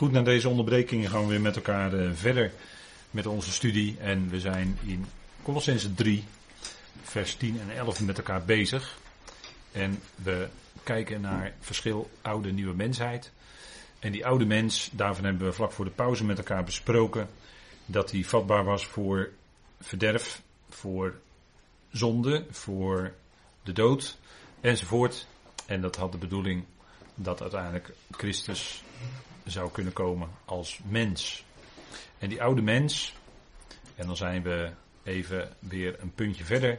Goed, na deze onderbrekingen gaan we weer met elkaar uh, verder met onze studie. En we zijn in Colossense 3, vers 10 en 11 met elkaar bezig. En we kijken naar verschil oude nieuwe mensheid. En die oude mens, daarvan hebben we vlak voor de pauze met elkaar besproken. Dat hij vatbaar was voor verderf, voor zonde, voor de dood enzovoort. En dat had de bedoeling dat uiteindelijk Christus zou kunnen komen als mens. En die oude mens, en dan zijn we even weer een puntje verder.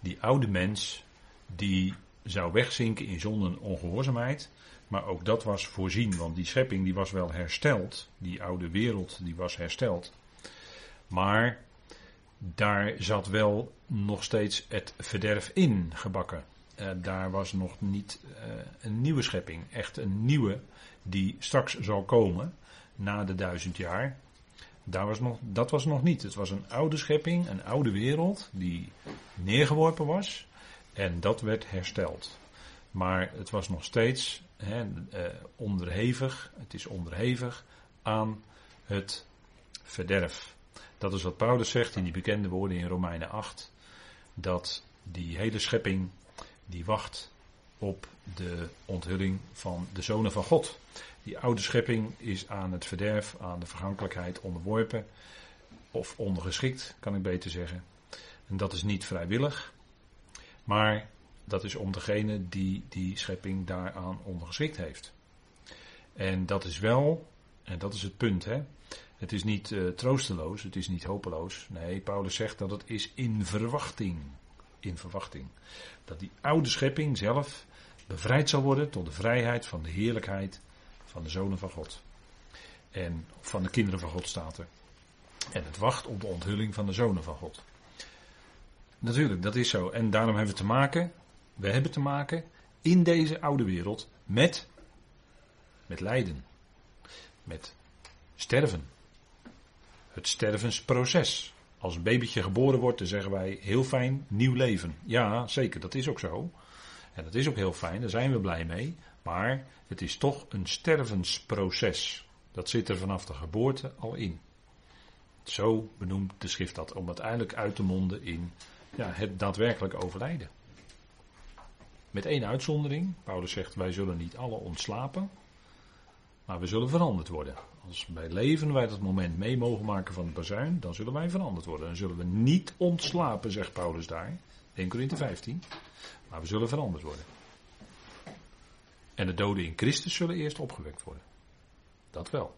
Die oude mens, die zou wegzinken in zonde en ongehoorzaamheid. Maar ook dat was voorzien, want die schepping die was wel hersteld. Die oude wereld die was hersteld. Maar daar zat wel nog steeds het verderf in gebakken. Uh, daar was nog niet uh, een nieuwe schepping, echt een nieuwe die straks zal komen na de duizend jaar. Daar was nog, dat was nog niet. Het was een oude schepping, een oude wereld die neergeworpen was en dat werd hersteld. Maar het was nog steeds uh, onderhevig, het is onderhevig aan het verderf. Dat is wat Paulus zegt in die bekende woorden in Romeinen 8. Dat die hele schepping die wacht op de onthulling van de zonen van God. Die oude schepping is aan het verderf, aan de vergankelijkheid onderworpen. Of ondergeschikt, kan ik beter zeggen. En dat is niet vrijwillig. Maar dat is om degene die die schepping daaraan ondergeschikt heeft. En dat is wel, en dat is het punt, hè. Het is niet uh, troosteloos, het is niet hopeloos. Nee, Paulus zegt dat het is in verwachting. In verwachting. Dat die oude schepping zelf bevrijd zal worden tot de vrijheid van de heerlijkheid van de zonen van God. En van de kinderen van God staat er. En het wacht op de onthulling van de zonen van God. Natuurlijk, dat is zo. En daarom hebben we te maken, we hebben te maken in deze oude wereld met, met lijden. Met sterven. Het stervensproces. Als een babytje geboren wordt, dan zeggen wij heel fijn nieuw leven. Ja, zeker, dat is ook zo. En dat is ook heel fijn, daar zijn we blij mee. Maar het is toch een stervensproces. Dat zit er vanaf de geboorte al in. Zo benoemt de schrift dat, om uiteindelijk uit te monden in ja, het daadwerkelijk overlijden. Met één uitzondering. Paulus zegt: Wij zullen niet alle ontslapen, maar we zullen veranderd worden. Als bij leven wij dat moment mee mogen maken van de bazuin, dan zullen wij veranderd worden. Dan zullen we niet ontslapen, zegt Paulus daar. 1 Corinthië 15. Maar we zullen veranderd worden. En de doden in Christus zullen eerst opgewekt worden. Dat wel.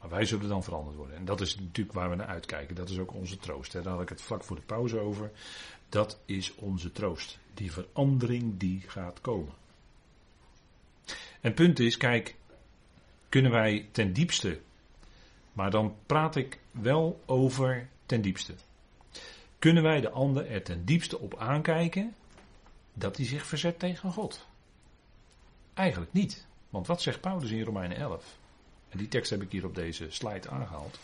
Maar wij zullen dan veranderd worden. En dat is natuurlijk waar we naar uitkijken. Dat is ook onze troost. Daar had ik het vlak voor de pauze over. Dat is onze troost. Die verandering die gaat komen. En punt is, kijk, kunnen wij ten diepste. Maar dan praat ik wel over ten diepste. Kunnen wij de ander er ten diepste op aankijken dat hij zich verzet tegen God? Eigenlijk niet. Want wat zegt Paulus in Romeinen 11? En die tekst heb ik hier op deze slide aangehaald.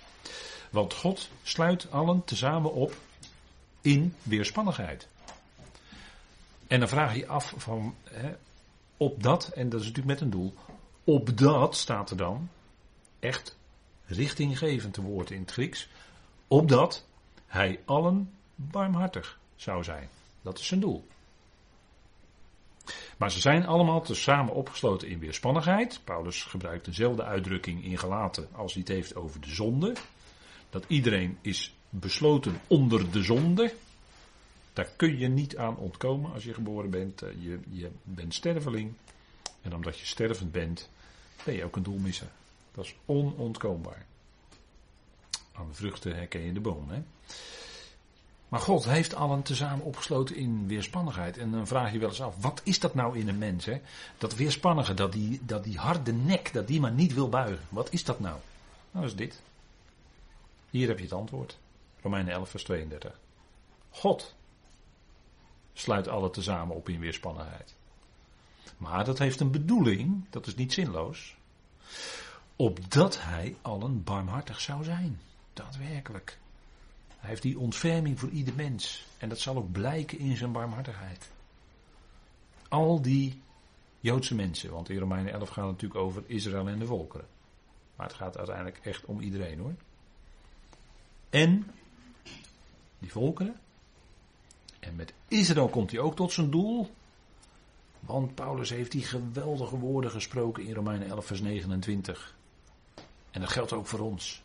Want God sluit allen tezamen op in weerspannigheid. En dan vraag je je af van, hè, op dat, en dat is natuurlijk met een doel, op dat staat er dan echt richtinggevend te woord in het Grieks, opdat hij allen barmhartig zou zijn. Dat is zijn doel. Maar ze zijn allemaal tezamen opgesloten in weerspannigheid. Paulus gebruikt dezelfde uitdrukking in Galaten als hij het heeft over de zonde. Dat iedereen is besloten onder de zonde. Daar kun je niet aan ontkomen als je geboren bent. Eh, je, je bent sterveling. En omdat je stervend bent, ben je ook een doelmisser. Dat is onontkoombaar. Aan de vruchten herken je de boom. Hè? Maar God heeft allen tezamen opgesloten in weerspannigheid. En dan vraag je wel eens af, wat is dat nou in een mens? Hè? Dat weerspannige, dat die, dat die harde nek, dat die maar niet wil buigen. Wat is dat nou? Nou, is dit. Hier heb je het antwoord. Romeinen 11, vers 32. God sluit allen tezamen op in weerspannigheid. Maar dat heeft een bedoeling, dat is niet zinloos. Opdat hij allen barmhartig zou zijn. Daadwerkelijk. Hij heeft die ontferming voor ieder mens. En dat zal ook blijken in zijn barmhartigheid. Al die Joodse mensen, want in Romeinen 11 gaat het natuurlijk over Israël en de volkeren. Maar het gaat uiteindelijk echt om iedereen hoor. En die volkeren. En met Israël komt hij ook tot zijn doel. Want Paulus heeft die geweldige woorden gesproken in Romeinen 11, vers 29. En dat geldt ook voor ons.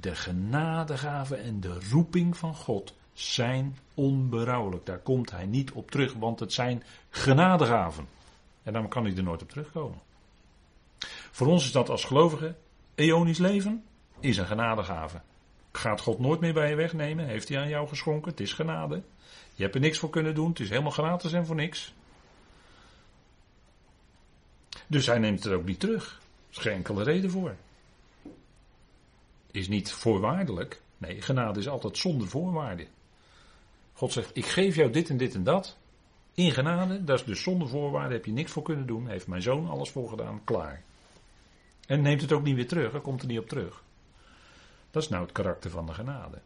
De genadegave en de roeping van God zijn onberouwelijk. Daar komt hij niet op terug, want het zijn genadegaven. En dan kan hij er nooit op terugkomen. Voor ons is dat als gelovigen eonisch leven, is een genadegave. Gaat God nooit meer bij je wegnemen? Heeft hij aan jou geschonken? Het is genade. Je hebt er niks voor kunnen doen. Het is helemaal gratis en voor niks. Dus hij neemt het ook niet terug. Er is geen enkele reden voor. Is niet voorwaardelijk. Nee, genade is altijd zonder voorwaarden. God zegt: Ik geef jou dit en dit en dat. In genade, dat is dus zonder voorwaarden, heb je niks voor kunnen doen. Heeft mijn zoon alles voor gedaan, klaar. En neemt het ook niet weer terug, er komt er niet op terug. Dat is nou het karakter van de genade.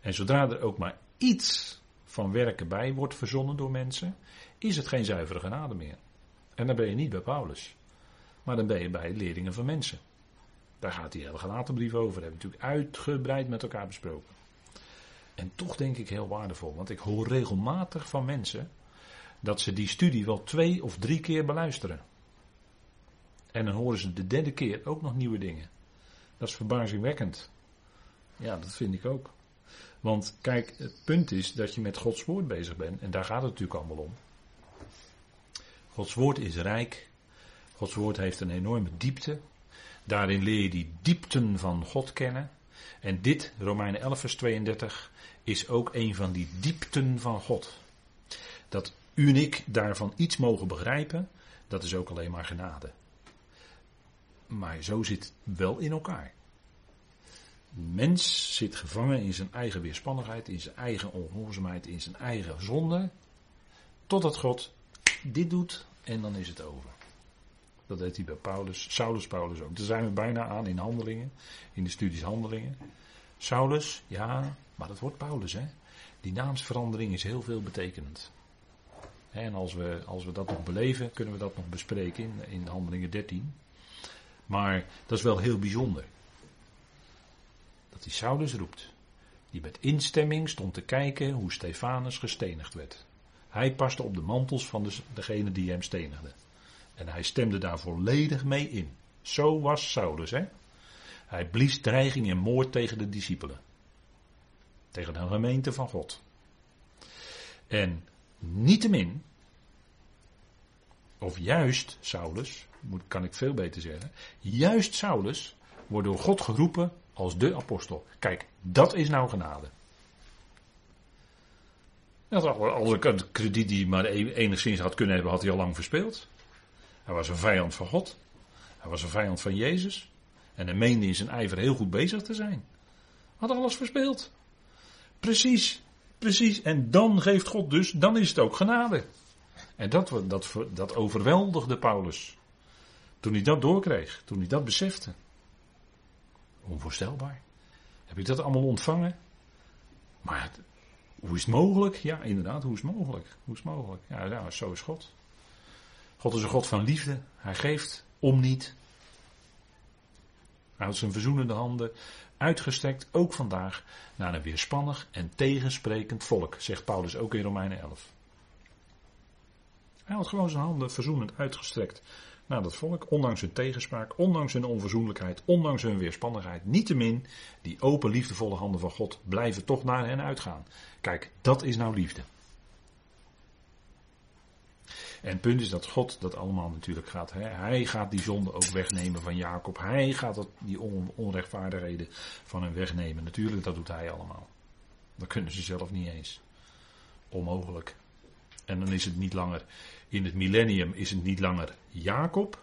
En zodra er ook maar iets van werken bij wordt verzonnen door mensen, is het geen zuivere genade meer. En dan ben je niet bij Paulus, maar dan ben je bij leerlingen van mensen. Daar gaat die hele gelatenbrief over, dat hebben we natuurlijk uitgebreid met elkaar besproken. En toch denk ik heel waardevol, want ik hoor regelmatig van mensen dat ze die studie wel twee of drie keer beluisteren. En dan horen ze de derde keer ook nog nieuwe dingen. Dat is verbazingwekkend. Ja, dat vind ik ook. Want kijk, het punt is dat je met Gods woord bezig bent. En daar gaat het natuurlijk allemaal om. Gods woord is rijk. Gods woord heeft een enorme diepte. Daarin leer je die diepten van God kennen. En dit, Romeinen 11, vers 32, is ook een van die diepten van God. Dat u en ik daarvan iets mogen begrijpen, dat is ook alleen maar genade. Maar zo zit het wel in elkaar. mens zit gevangen in zijn eigen weerspannigheid, in zijn eigen ongehoorzaamheid, in zijn eigen zonde. Totdat God dit doet en dan is het over. Dat deed hij bij Paulus, Saulus Paulus ook. Daar zijn we bijna aan in handelingen, in de studies handelingen. Saulus, ja, maar dat wordt Paulus, hè. Die naamsverandering is heel veel betekenend. En als we, als we dat nog beleven, kunnen we dat nog bespreken in, in handelingen 13. Maar dat is wel heel bijzonder. Dat hij Saulus roept. Die met instemming stond te kijken hoe Stefanus gestenigd werd. Hij paste op de mantels van de, degene die hem stenigde. En hij stemde daar volledig mee in. Zo was Saulus, hè? Hij blies dreiging en moord tegen de discipelen. Tegen de gemeente van God. En niettemin, of juist Saulus, moet, kan ik veel beter zeggen. Juist Saulus wordt door God geroepen als de apostel. Kijk, dat is nou genade. Als ik krediet die maar e- enigszins had kunnen hebben, had hij al lang verspeeld. Hij was een vijand van God. Hij was een vijand van Jezus. En hij meende in zijn ijver heel goed bezig te zijn. Had alles verspeeld. Precies, precies. En dan geeft God dus, dan is het ook genade. En dat, dat, dat overweldigde Paulus. Toen hij dat doorkreeg, toen hij dat besefte. Onvoorstelbaar. Heb ik dat allemaal ontvangen? Maar hoe is het mogelijk? Ja, inderdaad, hoe is het mogelijk? Hoe is het mogelijk? Ja, ja, zo is God. God is een God van liefde. Hij geeft om niet. Hij houdt zijn verzoenende handen uitgestrekt, ook vandaag, naar een weerspannig en tegensprekend volk, zegt Paulus ook in Romeinen 11. Hij had gewoon zijn handen verzoenend uitgestrekt naar dat volk, ondanks hun tegenspraak, ondanks hun onverzoenlijkheid, ondanks hun weerspannigheid. Niettemin, die open, liefdevolle handen van God blijven toch naar hen uitgaan. Kijk, dat is nou liefde. En het punt is dat God dat allemaal natuurlijk gaat. Hè? Hij gaat die zonde ook wegnemen van Jacob. Hij gaat dat, die onrechtvaardigheden van hem wegnemen. Natuurlijk, dat doet hij allemaal. Dat kunnen ze zelf niet eens. Onmogelijk. En dan is het niet langer, in het millennium is het niet langer Jacob,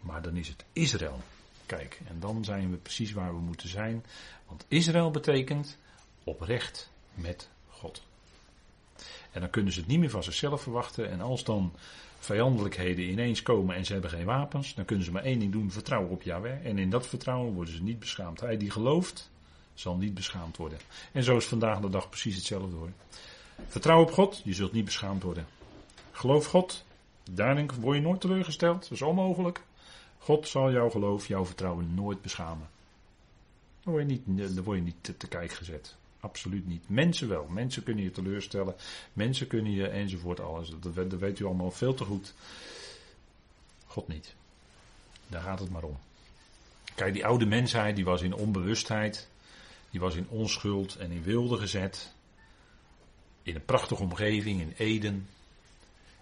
maar dan is het Israël. Kijk, en dan zijn we precies waar we moeten zijn. Want Israël betekent oprecht met God. En dan kunnen ze het niet meer van zichzelf verwachten. En als dan vijandelijkheden ineens komen en ze hebben geen wapens, dan kunnen ze maar één ding doen: vertrouwen op Yahweh. En in dat vertrouwen worden ze niet beschaamd. Hij die gelooft, zal niet beschaamd worden. En zo is vandaag de dag precies hetzelfde hoor. Vertrouw op God, je zult niet beschaamd worden. Geloof God, daarin word je nooit teleurgesteld, dat is onmogelijk. God zal jouw geloof, jouw vertrouwen nooit beschamen. Dan word je niet, dan word je niet te, te kijk gezet. Absoluut niet. Mensen wel. Mensen kunnen je teleurstellen. Mensen kunnen je enzovoort alles. Dat, dat weet u allemaal veel te goed. God niet. Daar gaat het maar om. Kijk, die oude mensheid die was in onbewustheid. Die was in onschuld en in wilde gezet. In een prachtige omgeving in Eden.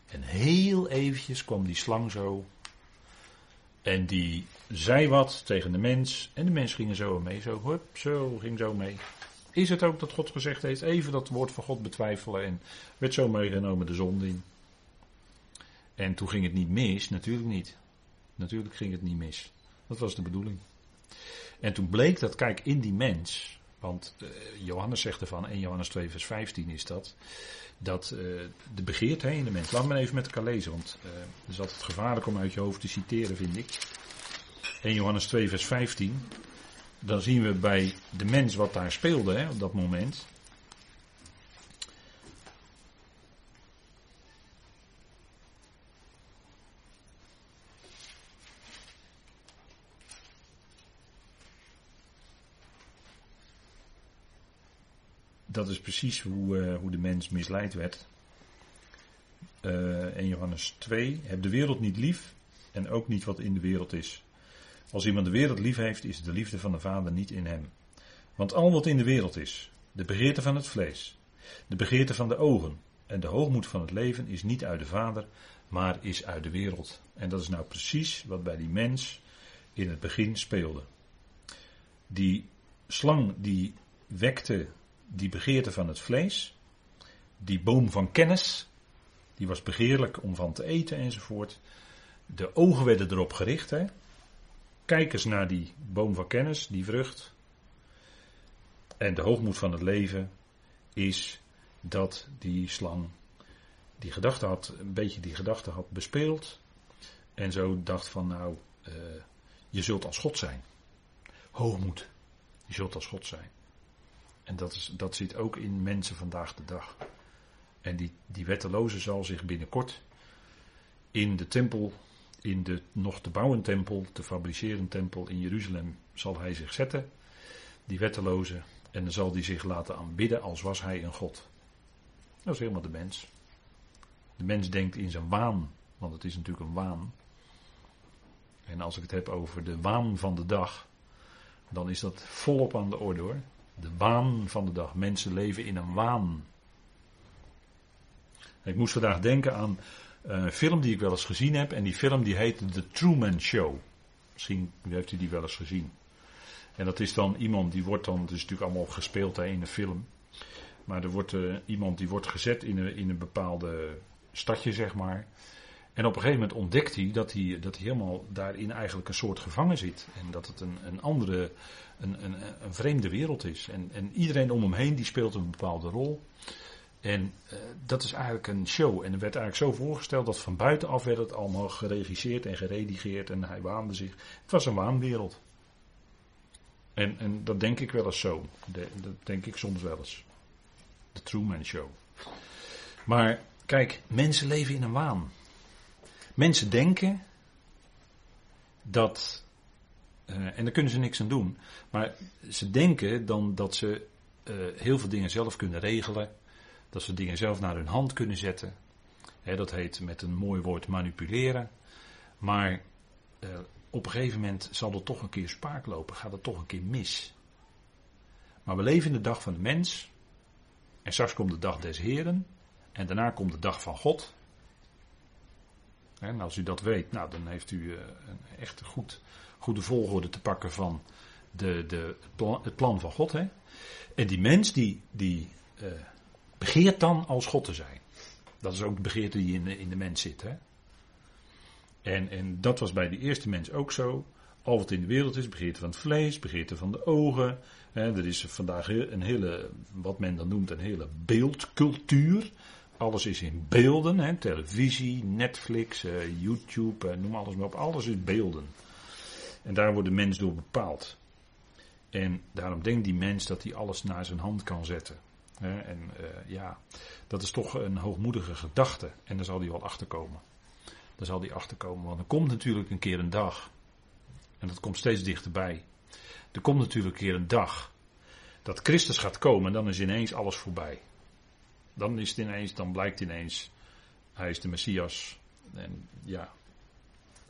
En heel eventjes kwam die slang zo. En die zei wat tegen de mens. En de mens ging er zo mee. Zo, hup, zo, ging zo mee. Is het ook dat God gezegd heeft, even dat woord van God betwijfelen en werd zo meegenomen de zon in. En toen ging het niet mis, natuurlijk niet. Natuurlijk ging het niet mis. Dat was de bedoeling. En toen bleek dat, kijk, in die mens, want uh, Johannes zegt ervan, en Johannes 2 vers 15 is dat, dat uh, de begeerte in de mens, laat me even met elkaar lezen, want het is altijd gevaarlijk om uit je hoofd te citeren, vind ik. 1 Johannes 2 vers 15, dan zien we bij de mens wat daar speelde hè, op dat moment. Dat is precies hoe, uh, hoe de mens misleid werd. Uh, in Johannes 2. Heb de wereld niet lief en ook niet wat in de wereld is. Als iemand de wereld lief heeft, is de liefde van de Vader niet in hem. Want al wat in de wereld is, de begeerte van het vlees, de begeerte van de ogen en de hoogmoed van het leven is niet uit de Vader, maar is uit de wereld. En dat is nou precies wat bij die mens in het begin speelde. Die slang die wekte die begeerte van het vlees, die boom van kennis, die was begeerlijk om van te eten enzovoort. De ogen werden erop gericht, hè? Kijk eens naar die boom van kennis, die vrucht. En de hoogmoed van het leven is dat die slang die gedachte had, een beetje die gedachte had bespeeld. En zo dacht van nou, uh, je zult als God zijn. Hoogmoed. Je zult als God zijn. En dat, is, dat zit ook in mensen vandaag de dag. En die, die wetteloze zal zich binnenkort in de tempel in de nog te bouwen tempel, te fabriceren tempel in Jeruzalem, zal hij zich zetten, die wetteloze, en dan zal hij zich laten aanbidden als was hij een God. Dat is helemaal de mens. De mens denkt in zijn waan, want het is natuurlijk een waan. En als ik het heb over de waan van de dag, dan is dat volop aan de orde hoor. De waan van de dag. Mensen leven in een waan. Ik moest vandaag denken aan een film die ik wel eens gezien heb. En die film die heet The Truman Show. Misschien heeft u die wel eens gezien. En dat is dan iemand die wordt dan, het is natuurlijk allemaal gespeeld in een film. Maar er wordt uh, iemand die wordt gezet in een, in een bepaalde stadje, zeg maar. En op een gegeven moment ontdekt hij dat hij, dat hij helemaal daarin eigenlijk een soort gevangen zit. En dat het een, een andere, een, een, een vreemde wereld is. En, en iedereen om hem heen die speelt een bepaalde rol. En uh, dat is eigenlijk een show. En er werd eigenlijk zo voorgesteld dat van buitenaf werd het allemaal geregisseerd en geredigeerd. En hij waande zich. Het was een waanwereld. En, en dat denk ik wel eens zo. Dat denk ik soms wel eens. De Truman Show. Maar kijk, mensen leven in een waan. Mensen denken dat. Uh, en daar kunnen ze niks aan doen. Maar ze denken dan dat ze uh, heel veel dingen zelf kunnen regelen dat ze dingen zelf naar hun hand kunnen zetten. dat heet met een mooi woord manipuleren. Maar eh, op een gegeven moment zal er toch een keer spaak lopen, gaat het toch een keer mis. Maar we leven in de dag van de mens. En straks komt de dag des Heren. En daarna komt de dag van God. En als u dat weet, nou, dan heeft u uh, een echt goed, goede volgorde te pakken van de, de, het plan van God. Hè? En die mens die, die uh, begeert dan als God te zijn. Dat is ook de begeerte die in de, in de mens zit. Hè? En, en dat was bij de eerste mens ook zo. Al wat in de wereld is, begeerte van het vlees, begeerte van de ogen. Hè, er is vandaag een hele, wat men dan noemt, een hele beeldcultuur. Alles is in beelden, hè, televisie, Netflix, uh, YouTube, uh, noem alles maar op. Alles is beelden. En daar wordt de mens door bepaald. En daarom denkt die mens dat hij alles naar zijn hand kan zetten en uh, ja, dat is toch een hoogmoedige gedachte. En daar zal hij wel achterkomen. Daar zal hij achterkomen. Want er komt natuurlijk een keer een dag En dat komt steeds dichterbij. Er komt natuurlijk een keer een dag dat Christus gaat komen en dan is ineens alles voorbij. Dan is het ineens, dan blijkt ineens, hij is de Messias. En ja,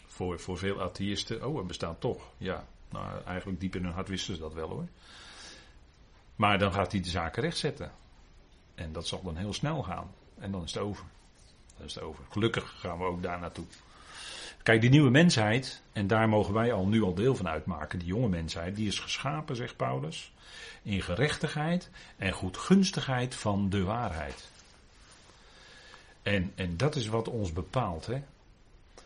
voor, voor veel atheïsten, oh, hij bestaat toch. Ja, nou, eigenlijk diep in hun hart wisten ze dat wel hoor. Maar dan gaat hij de zaken rechtzetten. En dat zal dan heel snel gaan. En dan is het over. Dan is het over. Gelukkig gaan we ook daar naartoe. Kijk, die nieuwe mensheid, en daar mogen wij al nu al deel van uitmaken, die jonge mensheid, die is geschapen, zegt Paulus, in gerechtigheid en goedgunstigheid van de waarheid. En, en dat is wat ons bepaalt, hè.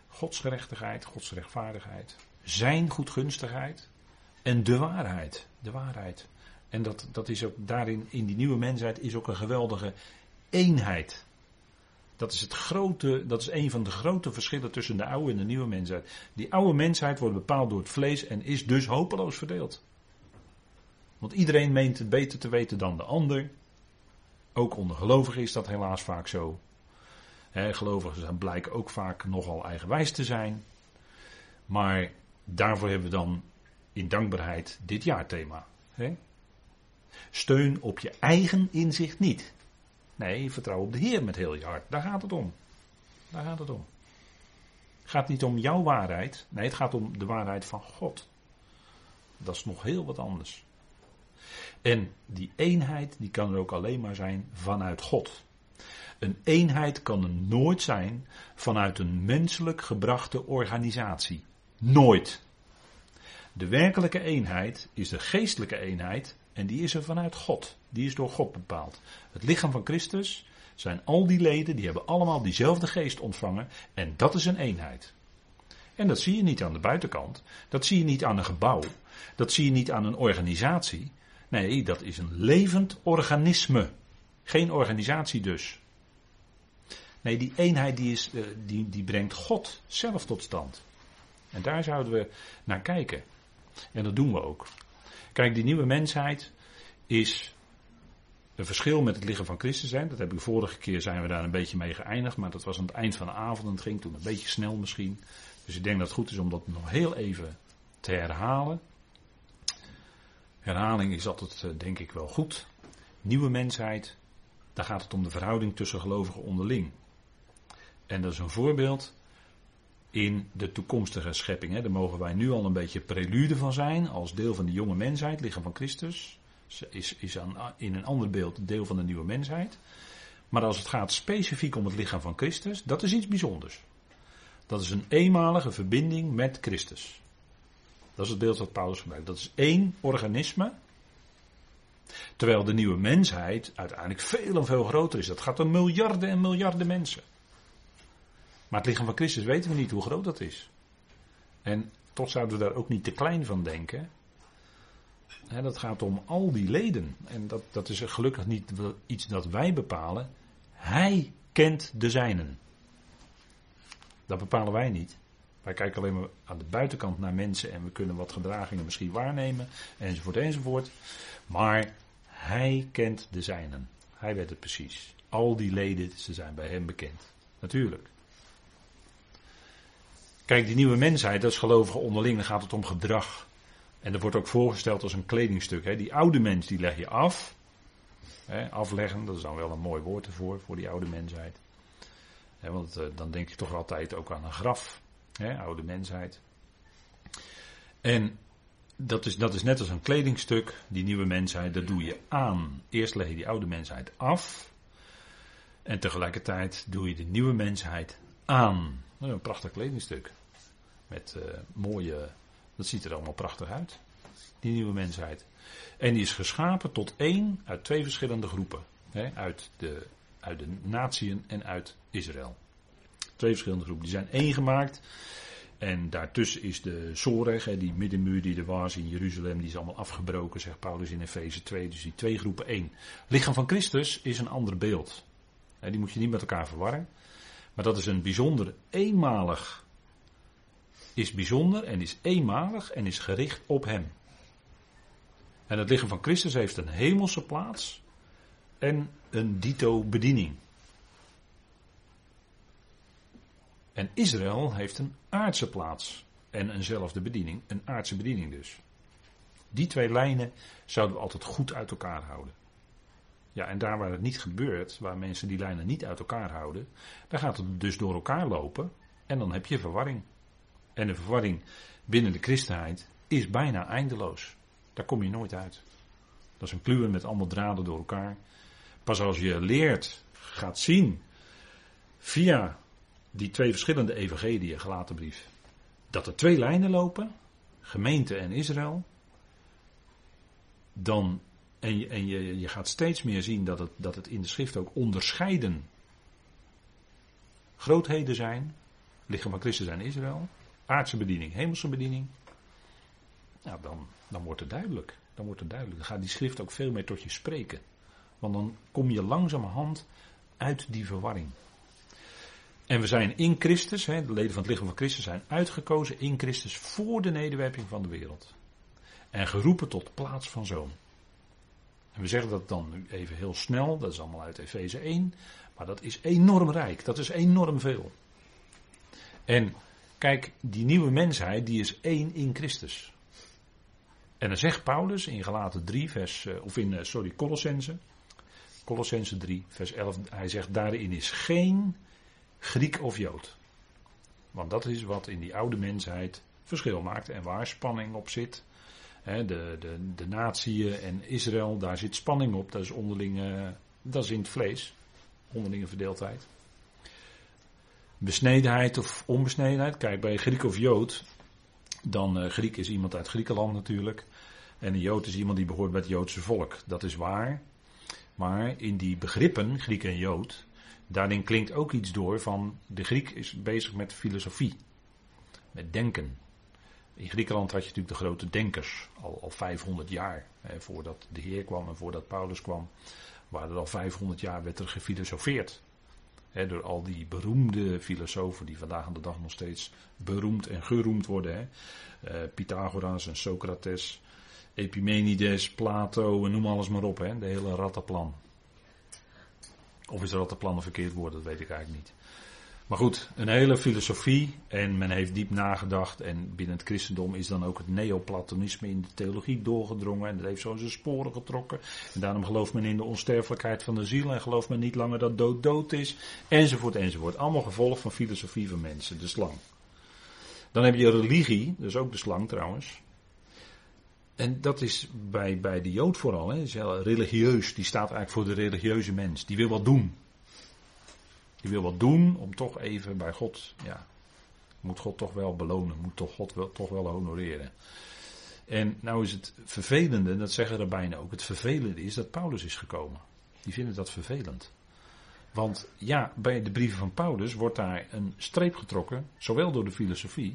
Gods gerechtigheid, Gods rechtvaardigheid, zijn goedgunstigheid en de waarheid. De waarheid. En dat, dat is ook daarin, in die nieuwe mensheid, is ook een geweldige eenheid. Dat is het grote, dat is een van de grote verschillen tussen de oude en de nieuwe mensheid. Die oude mensheid wordt bepaald door het vlees en is dus hopeloos verdeeld. Want iedereen meent het beter te weten dan de ander. Ook onder gelovigen is dat helaas vaak zo. Gelovigen zijn blijken ook vaak nogal eigenwijs te zijn. Maar daarvoor hebben we dan in dankbaarheid dit jaarthema. He? Steun op je eigen inzicht niet. Nee, vertrouw op de Heer met heel je hart. Daar gaat het om. Daar gaat het om. Het gaat niet om jouw waarheid. Nee, het gaat om de waarheid van God. Dat is nog heel wat anders. En die eenheid, die kan er ook alleen maar zijn vanuit God. Een eenheid kan er nooit zijn vanuit een menselijk gebrachte organisatie. Nooit. De werkelijke eenheid is de geestelijke eenheid en die is er vanuit God. Die is door God bepaald. Het lichaam van Christus zijn al die leden, die hebben allemaal diezelfde geest ontvangen. En dat is een eenheid. En dat zie je niet aan de buitenkant. Dat zie je niet aan een gebouw. Dat zie je niet aan een organisatie. Nee, dat is een levend organisme. Geen organisatie dus. Nee, die eenheid die, is, eh, die, die brengt God zelf tot stand. En daar zouden we naar kijken. En dat doen we ook. Kijk, die nieuwe mensheid is een verschil met het lichaam van Christus zijn. Dat heb ik vorige keer zijn we daar een beetje mee geëindigd. Maar dat was aan het eind van de avond en het ging toen een beetje snel misschien. Dus ik denk dat het goed is om dat nog heel even te herhalen. Herhaling is altijd, eh, denk ik, wel goed. Nieuwe mensheid, daar gaat het om de verhouding tussen gelovigen onderling. En dat is een voorbeeld in de toekomstige schepping. Hè. Daar mogen wij nu al een beetje prelude van zijn, als deel van de jonge mensheid, lichaam van Christus. Is, is aan, in een ander beeld deel van de nieuwe mensheid. Maar als het gaat specifiek om het lichaam van Christus, dat is iets bijzonders. Dat is een eenmalige verbinding met Christus. Dat is het beeld wat Paulus gebruikt. Dat is één organisme. Terwijl de nieuwe mensheid uiteindelijk veel en veel groter is. Dat gaat om miljarden en miljarden mensen. Maar het lichaam van Christus weten we niet hoe groot dat is. En toch zouden we daar ook niet te klein van denken. dat gaat om al die leden. En dat, dat is gelukkig niet iets dat wij bepalen. Hij kent de zijnen. Dat bepalen wij niet. Wij kijken alleen maar aan de buitenkant naar mensen en we kunnen wat gedragingen misschien waarnemen, enzovoort, enzovoort. Maar hij kent de zijnen. Hij weet het precies. Al die leden, ze zijn bij hem bekend. Natuurlijk. Kijk, die nieuwe mensheid, dat is gelovigen onderling, dan gaat het om gedrag. En dat wordt ook voorgesteld als een kledingstuk. Hè. Die oude mens, die leg je af. Hè, afleggen, dat is dan wel een mooi woord ervoor, voor die oude mensheid. Hè, want uh, dan denk je toch altijd ook aan een graf. Hè, oude mensheid. En dat is, dat is net als een kledingstuk, die nieuwe mensheid, dat doe je aan. Eerst leg je die oude mensheid af. En tegelijkertijd doe je de nieuwe mensheid aan. Een prachtig kledingstuk. Met uh, mooie. Dat ziet er allemaal prachtig uit. Die nieuwe mensheid. En die is geschapen tot één uit twee verschillende groepen. Hè, uit, de, uit de natieën en uit Israël. Twee verschillende groepen. Die zijn één gemaakt. En daartussen is de Zoreg, die middenmuur die er was in Jeruzalem, die is allemaal afgebroken, zegt Paulus in Efeze 2. Dus die twee groepen één. Lichaam van Christus is een ander beeld. Die moet je niet met elkaar verwarren. Maar dat is een bijzonder eenmalig. Is bijzonder en is eenmalig en is gericht op hem. En het lichaam van Christus heeft een hemelse plaats en een dito bediening. En Israël heeft een aardse plaats en eenzelfde bediening, een aardse bediening dus. Die twee lijnen zouden we altijd goed uit elkaar houden. Ja, en daar waar het niet gebeurt, waar mensen die lijnen niet uit elkaar houden, dan gaat het dus door elkaar lopen en dan heb je verwarring. En de verwarring binnen de christenheid is bijna eindeloos. Daar kom je nooit uit. Dat is een kluwen met allemaal draden door elkaar. Pas als je leert, gaat zien, via die twee verschillende evangeliën, gelaten brief, dat er twee lijnen lopen, gemeente en Israël, dan, en, je, en je, je gaat steeds meer zien dat het, dat het in de schrift ook onderscheiden grootheden zijn, lichaam van Christus en Israël, aardse bediening, hemelse bediening, nou dan, dan wordt het duidelijk. Dan wordt het duidelijk. Dan gaat die schrift ook veel meer tot je spreken. Want dan kom je langzamerhand uit die verwarring. En we zijn in Christus, hè, de leden van het lichaam van Christus zijn uitgekozen in Christus voor de nederwerping van de wereld. En geroepen tot plaats van zoon. En we zeggen dat dan nu even heel snel, dat is allemaal uit Efeze 1, maar dat is enorm rijk, dat is enorm veel. En kijk, die nieuwe mensheid, die is één in Christus. En dan zegt Paulus in Galaten 3, vers, eh, of in, eh, sorry, Colossense, Colossense 3, vers 11, hij zegt daarin is geen Griek of Jood. Want dat is wat in die oude mensheid verschil maakt en waar spanning op zit. De, de, de natie en Israël, daar zit spanning op. Dat is onderling, dat is in het vlees. Onderlinge verdeeldheid. Besnedenheid of onbesnedenheid. Kijk, bij Griek of Jood. Dan uh, Griek is iemand uit Griekenland natuurlijk. En een Jood is iemand die behoort bij het Joodse volk. Dat is waar. Maar in die begrippen, Griek en Jood, daarin klinkt ook iets door van de Griek is bezig met filosofie. Met denken. In Griekenland had je natuurlijk de grote denkers, al, al 500 jaar. Hè, voordat de Heer kwam en voordat Paulus kwam, waren er al 500 jaar werd er gefilosofeerd. Hè, door al die beroemde filosofen die vandaag aan de dag nog steeds beroemd en geroemd worden. Hè. Uh, Pythagoras en Socrates, Epimenides, Plato en noem alles maar op. Hè. De hele rattenplan. Of is rattenplan een verkeerd woord, dat weet ik eigenlijk niet. Maar goed, een hele filosofie en men heeft diep nagedacht en binnen het christendom is dan ook het neoplatonisme in de theologie doorgedrongen en dat heeft zo zijn sporen getrokken. En daarom gelooft men in de onsterfelijkheid van de ziel en gelooft men niet langer dat dood dood is, enzovoort enzovoort. Allemaal gevolg van filosofie van mensen, de slang. Dan heb je religie, dus ook de slang trouwens. En dat is bij, bij de Jood vooral, hè, religieus. Die staat eigenlijk voor de religieuze mens. Die wil wat doen. Die wil wat doen om toch even bij God, ja, moet God toch wel belonen, moet toch God wel, toch wel honoreren. En nou is het vervelende, dat zeggen er bijna ook, het vervelende is dat Paulus is gekomen. Die vinden dat vervelend. Want ja, bij de brieven van Paulus wordt daar een streep getrokken, zowel door de filosofie,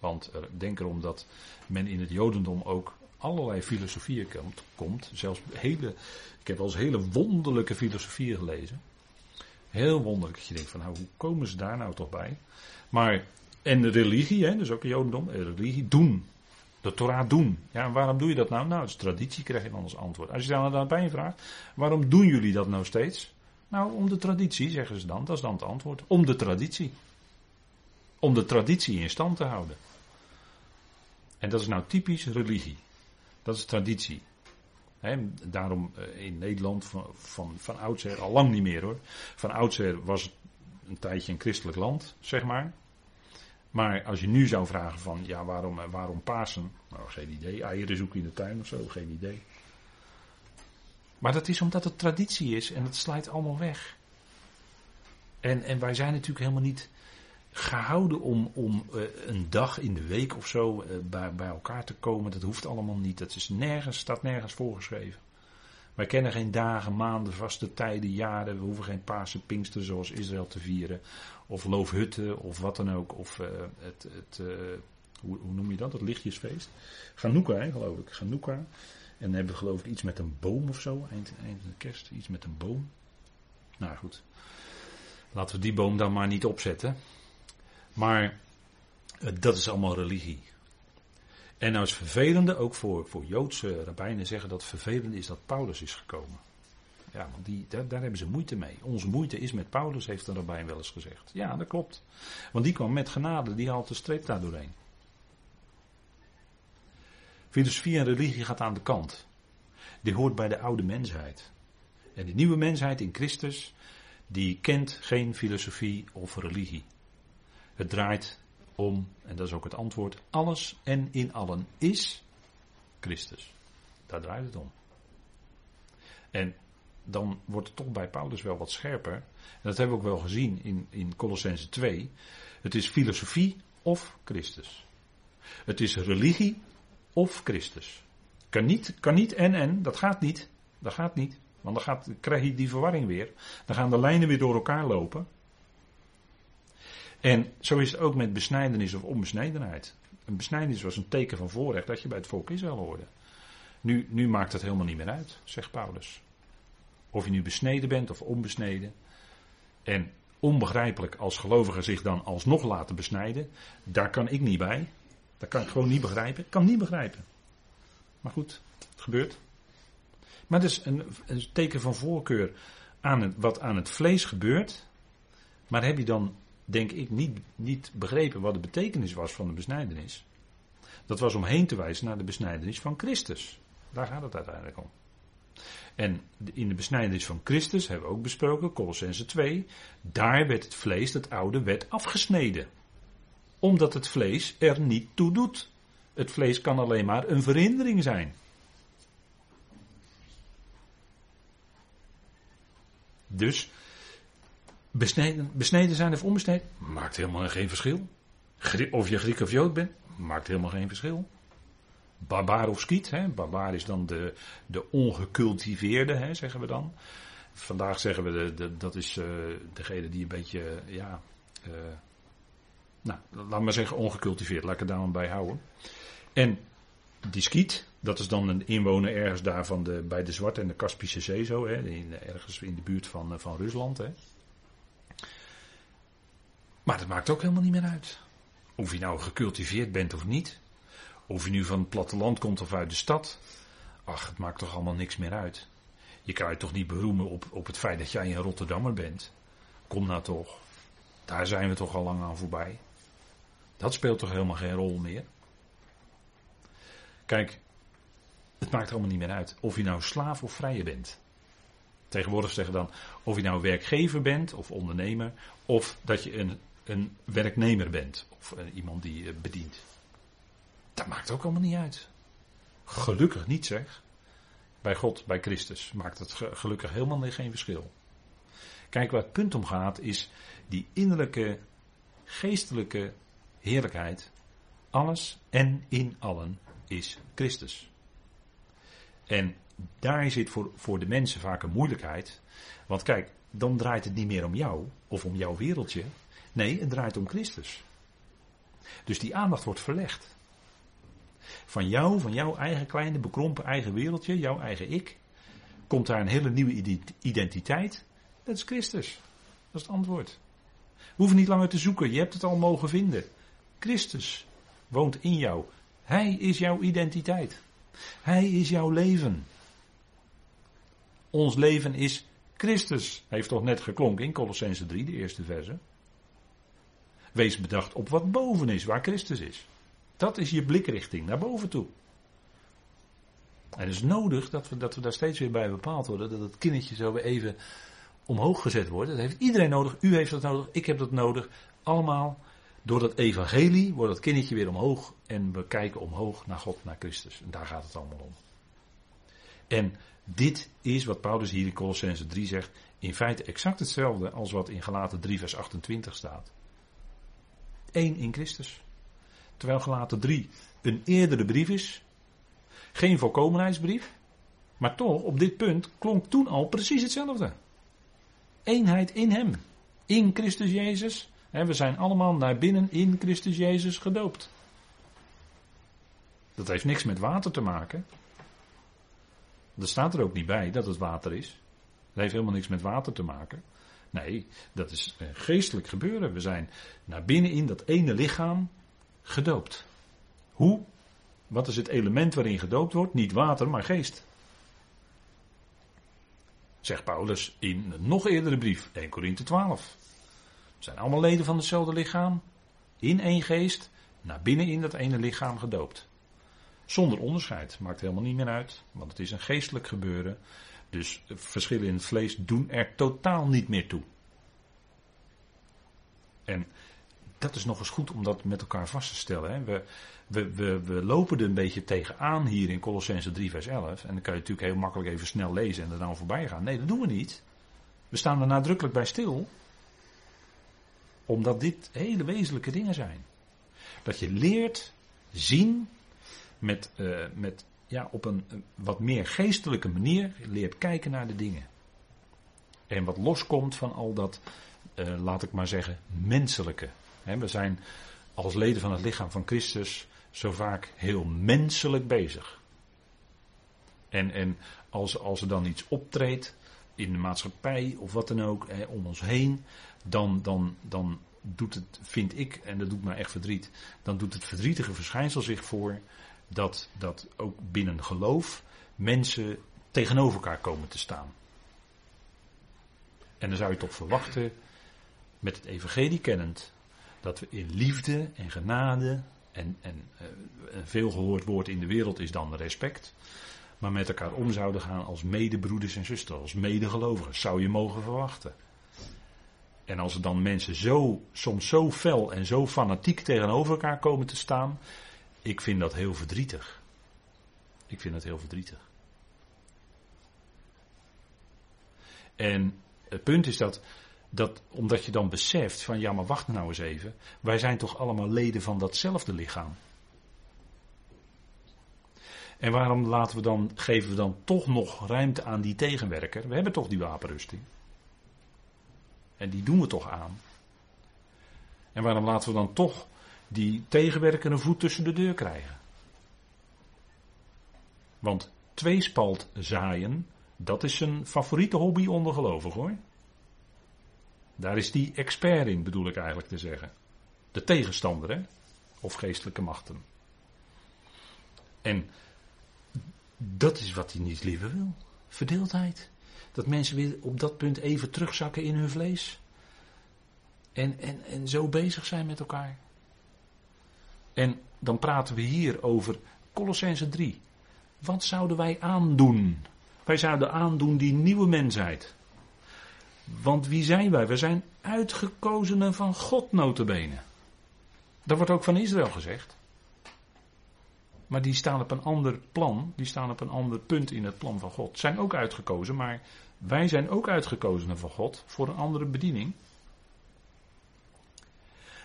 want denk erom dat men in het Jodendom ook allerlei filosofieën komt, zelfs hele, ik heb wel eens hele wonderlijke filosofieën gelezen. Heel wonderlijk. Dat je denkt van nou, hoe komen ze daar nou toch bij? Maar, en de religie, hè, dus ook het Jodendom, religie, doen. De Torah doen. Ja, waarom doe je dat nou? Nou, het is traditie, krijg je dan als antwoord. Als je dan daarbij vraagt, waarom doen jullie dat nou steeds? Nou, om de traditie, zeggen ze dan. Dat is dan het antwoord. Om de traditie. Om de traditie in stand te houden. En dat is nou typisch religie. Dat is traditie daarom eh, in Nederland van, van, van oudsher, al lang niet meer hoor. Van oudsher was het een tijdje een christelijk land, zeg maar. Maar als je nu zou vragen van, ja, waarom, eh, waarom Pasen? Nou, geen idee. Eieren zoeken in de tuin of zo, geen idee. Maar dat is omdat het traditie is en het slijt allemaal weg. En, en wij zijn natuurlijk helemaal niet gehouden om, om uh, een dag in de week of zo uh, bij, bij elkaar te komen. Dat hoeft allemaal niet. Dat is nergens, staat nergens voorgeschreven. Wij kennen geen dagen, maanden, vaste tijden, jaren. We hoeven geen Pasen, Pinkster zoals Israël te vieren. Of loofhutten of wat dan ook. Of uh, het, het hoe, hoe, noem je dat? Het lichtjesfeest. Hè, geloof ik. Chanukka. En dan hebben we geloof ik iets met een boom of zo. Eind, eind de kerst. Iets met een boom. Nou goed. Laten we die boom dan maar niet opzetten. Maar eh, dat is allemaal religie. En nou is vervelende, ook voor, voor Joodse rabbijnen zeggen dat vervelende is dat Paulus is gekomen. Ja, want die, daar, daar, hebben ze moeite mee. Onze moeite is met Paulus, heeft een rabbijn wel eens gezegd. Ja, dat klopt. Want die kwam met genade, die haalt de streep daar doorheen. Filosofie en religie gaat aan de kant. Die hoort bij de oude mensheid. En de nieuwe mensheid in Christus, die kent geen filosofie of religie. Het draait om, en dat is ook het antwoord, alles en in allen is Christus. Daar draait het om. En dan wordt het toch bij Paulus wel wat scherper. En dat hebben we ook wel gezien in, in Colossense 2. Het is filosofie of Christus. Het is religie of Christus. Kan niet, kan niet en en, dat gaat niet. Dat gaat niet. Want dan, gaat, krijg je die verwarring weer. Dan gaan de lijnen weer door elkaar lopen. En zo is het ook met besnijdenis of onbesnedenheid. Een besnijdenis was een teken van voorrecht dat je bij het volk Israël hoorde. Nu, nu maakt het helemaal niet meer uit, zegt Paulus. Of je nu besneden bent of onbesneden. En onbegrijpelijk als gelovigen zich dan alsnog laten besnijden. Daar kan ik niet bij. Dat kan ik gewoon niet begrijpen. Ik kan niet begrijpen. Maar goed, het gebeurt. Maar het is een, een teken van voorkeur aan het, wat aan het vlees gebeurt. Maar heb je dan, denk ik, niet, niet begrepen wat de betekenis was van de besnijdenis? Dat was om heen te wijzen naar de besnijdenis van Christus. Daar gaat het uiteindelijk om. En in de besnijdenis van Christus hebben we ook besproken, Colossense 2, daar werd het vlees, dat oude, werd afgesneden. Omdat het vlees er niet toe doet. Het vlees kan alleen maar een verhindering zijn. Dus besneden, besneden zijn of onbesneden maakt helemaal geen verschil. Of je Griek of Jood bent, maakt helemaal geen verschil. Barbaar of skiet, hè? barbaar is dan de, de ongecultiveerde, hè, zeggen we dan. Vandaag zeggen we de, dat is uh, degene die een beetje, ja, uh, nou, laat maar zeggen ongecultiveerd, laat ik het daar maar bij houden. En die skiet, dat is dan een inwoner ergens daar van de, bij de Zwarte en de Kaspische Zee zo, hè, in, ergens in de buurt van, eh, van Rusland. Hè. Maar dat maakt ook helemaal niet meer uit. Of je nou gecultiveerd bent of niet. Of je nu van het platteland komt of uit de stad. Ach, het maakt toch allemaal niks meer uit. Je kan je toch niet beroemen op, op het feit dat jij een Rotterdammer bent. Kom nou toch. Daar zijn we toch al lang aan voorbij. Dat speelt toch helemaal geen rol meer. Kijk, het maakt allemaal niet meer uit of je nou slaaf of vrije bent. Tegenwoordig zeggen dan of je nou werkgever bent of ondernemer, of dat je een, een werknemer bent of uh, iemand die uh, bedient. Dat maakt ook allemaal niet uit. Gelukkig niet zeg. Bij God, bij Christus, maakt het gelukkig helemaal geen verschil. Kijk, waar het punt om gaat is die innerlijke, geestelijke heerlijkheid. Alles en in allen is Christus. En daar zit voor, voor de mensen vaak een moeilijkheid. Want kijk, dan draait het niet meer om jou of om jouw wereldje. Nee, het draait om Christus. Dus die aandacht wordt verlegd. Van jou, van jouw eigen kleine bekrompen eigen wereldje, jouw eigen ik, komt daar een hele nieuwe identiteit. Dat is Christus. Dat is het antwoord. We hoeven niet langer te zoeken, je hebt het al mogen vinden. Christus woont in jou. Hij is jouw identiteit. Hij is jouw leven. Ons leven is Christus. Heeft toch net geklonken in Colossense 3, de eerste verse. Wees bedacht op wat boven is, waar Christus is. Dat is je blikrichting naar boven toe. En het is nodig dat we, dat we daar steeds weer bij bepaald worden. Dat het kindertje zo weer even omhoog gezet wordt. Dat heeft iedereen nodig. U heeft dat nodig. Ik heb dat nodig. Allemaal door dat evangelie wordt dat kindertje weer omhoog en we kijken omhoog naar God, naar Christus. En daar gaat het allemaal om. En dit is wat Paulus hier in Colossense 3 zegt, in feite exact hetzelfde als wat in Galaten 3 vers 28 staat. Eén in Christus. Terwijl Galaten 3 een eerdere brief is, geen volkomenheidsbrief, maar toch op dit punt klonk toen al precies hetzelfde. Eenheid in hem, in Christus Jezus, we zijn allemaal naar binnen in Christus Jezus gedoopt. Dat heeft niks met water te maken. Dat staat er ook niet bij dat het water is. Dat heeft helemaal niks met water te maken. Nee, dat is geestelijk gebeuren. We zijn naar binnen in dat ene lichaam gedoopt. Hoe? Wat is het element waarin gedoopt wordt? Niet water, maar geest. Zegt Paulus in een nog eerdere brief, 1 Korinthe 12. We zijn allemaal leden van hetzelfde lichaam. In één geest. Naar binnen in dat ene lichaam gedoopt. Zonder onderscheid. Maakt helemaal niet meer uit, want het is een geestelijk gebeuren. Dus verschillen in het vlees doen er totaal niet meer toe. En dat is nog eens goed om dat met elkaar vast te stellen. Hè. We, we, we, we, lopen er een beetje tegenaan hier in Colossense 3 vers 11. En dan kan je natuurlijk heel makkelijk even snel lezen en er dan voorbij gaan. Nee, dat doen we niet. We staan er nadrukkelijk bij stil. Omdat dit hele wezenlijke dingen zijn. Dat je leert zien met, uh, met ja, op een, wat meer geestelijke manier. Leert kijken naar de dingen. En wat loskomt van al dat, uh, laat ik maar zeggen, menselijke. We zijn als leden van het lichaam van Christus zo vaak heel menselijk bezig. En, en als, als er dan iets optreedt in de maatschappij of wat dan ook, eh, om ons heen, dan, dan, dan doet het, vind ik, en dat doet me echt verdriet, dan doet het verdrietige verschijnsel zich voor dat, dat ook binnen geloof mensen tegenover elkaar komen te staan. En dan zou je toch verwachten, met het evangelie kennend, dat we in liefde en genade en, en uh, een veel gehoord woord in de wereld is dan respect. Maar met elkaar om zouden gaan als medebroeders en zusters, als medegelovigen. Zou je mogen verwachten. En als er dan mensen zo, soms zo fel en zo fanatiek tegenover elkaar komen te staan. Ik vind dat heel verdrietig. Ik vind dat heel verdrietig. En het punt is dat dat omdat je dan beseft van ja, maar wacht nou eens even. Wij zijn toch allemaal leden van datzelfde lichaam. En waarom laten we dan, geven we dan toch nog ruimte aan die tegenwerker? We hebben toch die wapenrusting. En die doen we toch aan. En waarom laten we dan toch die tegenwerker een voet tussen de deur krijgen? Want tweespalt zaaien, dat is een favoriete hobby onder gelovigen hoor. Daar is die expert in, bedoel ik eigenlijk te zeggen. De tegenstander, hè? Of geestelijke machten. En dat is wat hij niet liever wil. Verdeeldheid. Dat mensen weer op dat punt even terugzakken in hun vlees. En, en, en zo bezig zijn met elkaar. En dan praten we hier over Colossense 3. Wat zouden wij aandoen? Wij zouden aandoen die nieuwe mensheid. Want wie zijn wij? We zijn uitgekozenen van God notabene. Dat wordt ook van Israël gezegd. Maar die staan op een ander plan, die staan op een ander punt in het plan van God. Zijn ook uitgekozen, maar wij zijn ook uitgekozenen van God voor een andere bediening.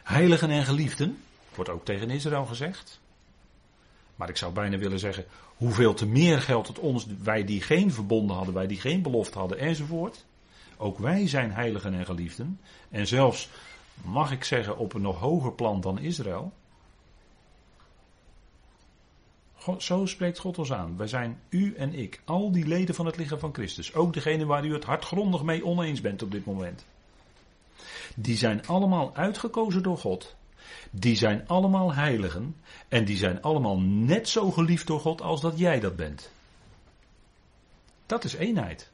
Heiligen en geliefden, wordt ook tegen Israël gezegd. Maar ik zou bijna willen zeggen, hoeveel te meer geldt het ons, wij die geen verbonden hadden, wij die geen belofte hadden enzovoort. Ook wij zijn heiligen en geliefden. En zelfs, mag ik zeggen, op een nog hoger plan dan Israël. zo spreekt God ons aan. Wij zijn u en ik, al die leden van het lichaam van Christus. Ook degene waar u het hardgrondig mee oneens bent op dit moment. Die zijn allemaal uitgekozen door God. Die zijn allemaal heiligen. En die zijn allemaal net zo geliefd door God als dat jij dat bent. Dat is eenheid.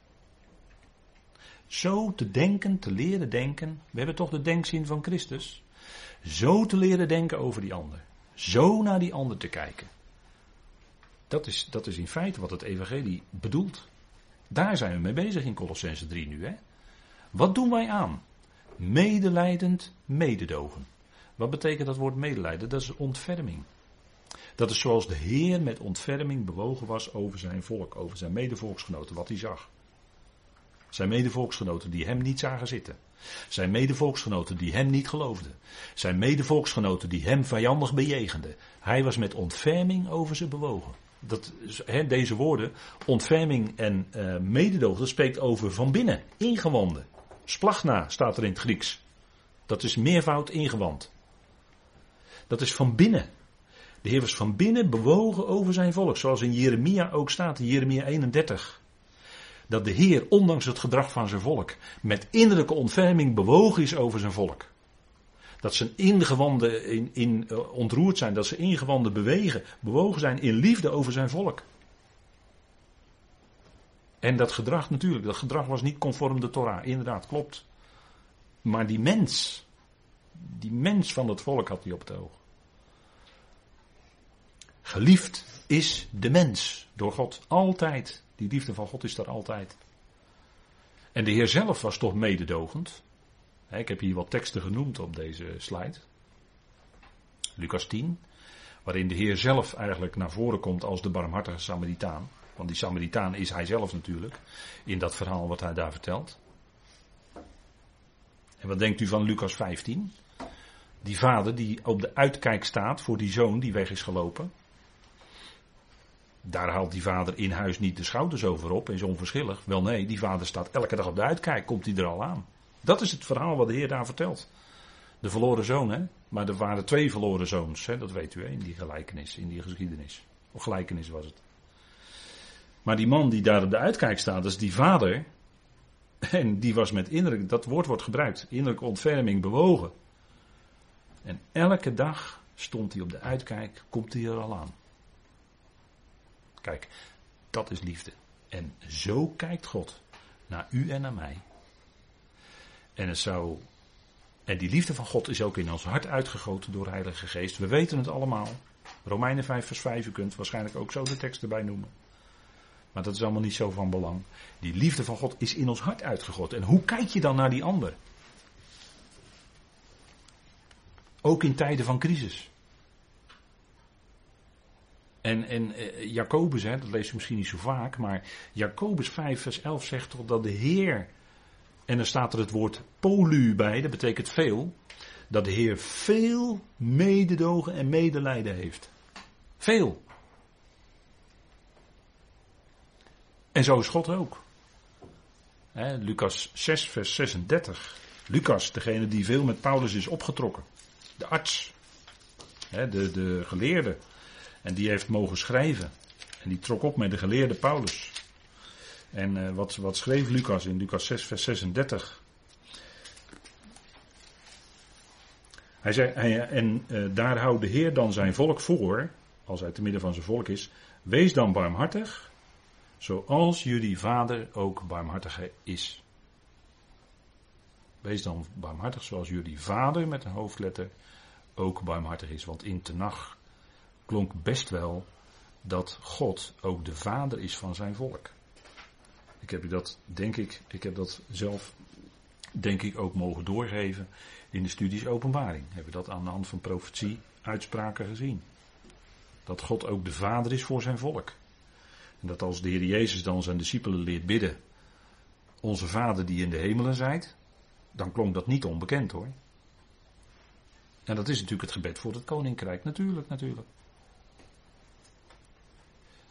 Zo te denken, te leren denken. We hebben toch de denkzin van Christus. Zo te leren denken over die ander. Zo naar die ander te kijken. Dat is, dat is in feite wat het evangelie bedoelt. Daar zijn we mee bezig in Colossense 3 nu. Hè? Wat doen wij aan? Medelijdend mededogen. Wat betekent dat woord medelijden? Dat is ontferming. Dat is zoals de Heer met ontferming bewogen was over zijn volk, over zijn medevolksgenoten, wat hij zag. Zijn medevolksgenoten die hem niet zagen zitten. Zijn medevolksgenoten die hem niet geloofden. Zijn medevolksgenoten die hem vijandig bejegenden. Hij was met ontferming over ze bewogen. Dat, deze woorden, ontferming en uh, mededogen, dat spreekt over van binnen, ingewanden. Splagna staat er in het Grieks. Dat is meervoud ingewand. Dat is van binnen. De Heer was van binnen bewogen over zijn volk, zoals in Jeremia ook staat, in Jeremia 31 dat de Heer, ondanks het gedrag van zijn volk, met innerlijke ontferming bewogen is over zijn volk. Dat zijn ingewanden in, in, uh, ontroerd zijn, dat ze ingewanden bewegen, bewogen zijn in liefde over zijn volk. En dat gedrag natuurlijk, dat gedrag was niet conform de Torah, inderdaad, klopt. Maar die mens, die mens van het volk had hij op het oog. Geliefd is de mens door God. Altijd. Die liefde van God is daar altijd. En de Heer zelf was toch mededogend. Ik heb hier wat teksten genoemd op deze slide. Lucas 10, waarin de Heer zelf eigenlijk naar voren komt als de barmhartige Samaritaan. Want die Samaritaan is hij zelf natuurlijk, in dat verhaal wat hij daar vertelt. En wat denkt u van Lucas 15? Die vader die op de uitkijk staat voor die zoon die weg is gelopen. Daar haalt die vader in huis niet de schouders over op is onverschillig. Wel nee, die vader staat elke dag op de uitkijk, komt hij er al aan. Dat is het verhaal wat de Heer daar vertelt. De verloren zoon, hè? Maar er waren twee verloren zoons, hè? dat weet u, hè? in die gelijkenis, in die geschiedenis. Of gelijkenis was het. Maar die man die daar op de uitkijk staat, dat is die vader. En die was met innerlijk, dat woord wordt gebruikt, innerlijke ontferming bewogen. En elke dag stond hij op de uitkijk, komt hij er al aan. Kijk, dat is liefde. En zo kijkt God naar u en naar mij. En. En die liefde van God is ook in ons hart uitgegoten door de Heilige Geest. We weten het allemaal. Romeinen 5 vers 5, u kunt waarschijnlijk ook zo de tekst erbij noemen. Maar dat is allemaal niet zo van belang. Die liefde van God is in ons hart uitgegooid. En hoe kijk je dan naar die ander? Ook in tijden van crisis. En, en eh, Jacobus, hè, dat lees je misschien niet zo vaak, maar Jacobus 5 vers 11 zegt toch dat de Heer, en dan staat er het woord polu bij, dat betekent veel, dat de Heer veel mededogen en medelijden heeft. Veel. En zo is God ook. Hè, Lucas 6 vers 36. Lucas, degene die veel met Paulus is opgetrokken. De arts. De, de geleerde. En die heeft mogen schrijven. En die trok op met de geleerde Paulus. En uh, wat, wat schreef Lucas in Lucas 6, vers 36? Hij zei, en uh, daar houdt de Heer dan zijn volk voor, als hij te midden van zijn volk is, wees dan barmhartig, zoals jullie vader ook barmhartig is. Wees dan barmhartig zoals jullie vader met een hoofdletter ook barmhartig is. Want in Tenach klonk best wel dat God ook de vader is van zijn volk. Ik heb dat, denk ik, ik heb dat zelf, denk ik, ook mogen doorgeven in de studies openbaring. Hebben we dat aan de hand van profetie, uitspraken gezien. Dat God ook de vader is voor zijn volk. En dat als de Heer Jezus dan zijn discipelen leert bidden, onze vader die in de hemelen zijt, dan klonk dat niet onbekend hoor. En dat is natuurlijk het gebed voor het koninkrijk, natuurlijk, natuurlijk.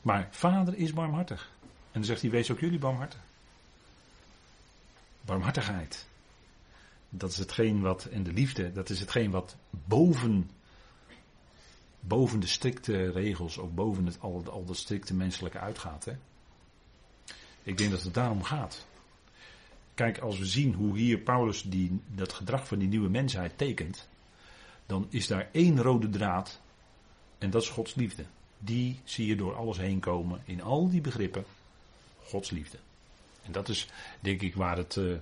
Maar vader is barmhartig. En dan zegt hij, wees ook jullie barmhartig. Barmhartigheid. Dat is hetgeen wat, en de liefde, dat is hetgeen wat boven, boven de strikte regels, ook boven het, al, al de strikte menselijke uitgaat. Hè? Ik denk dat het daarom gaat. Kijk, als we zien hoe hier Paulus die, dat gedrag van die nieuwe mensheid tekent, dan is daar één rode draad en dat is Gods liefde die zie je door alles heen komen. In al die begrippen. Gods liefde. En dat is denk ik waar het uh,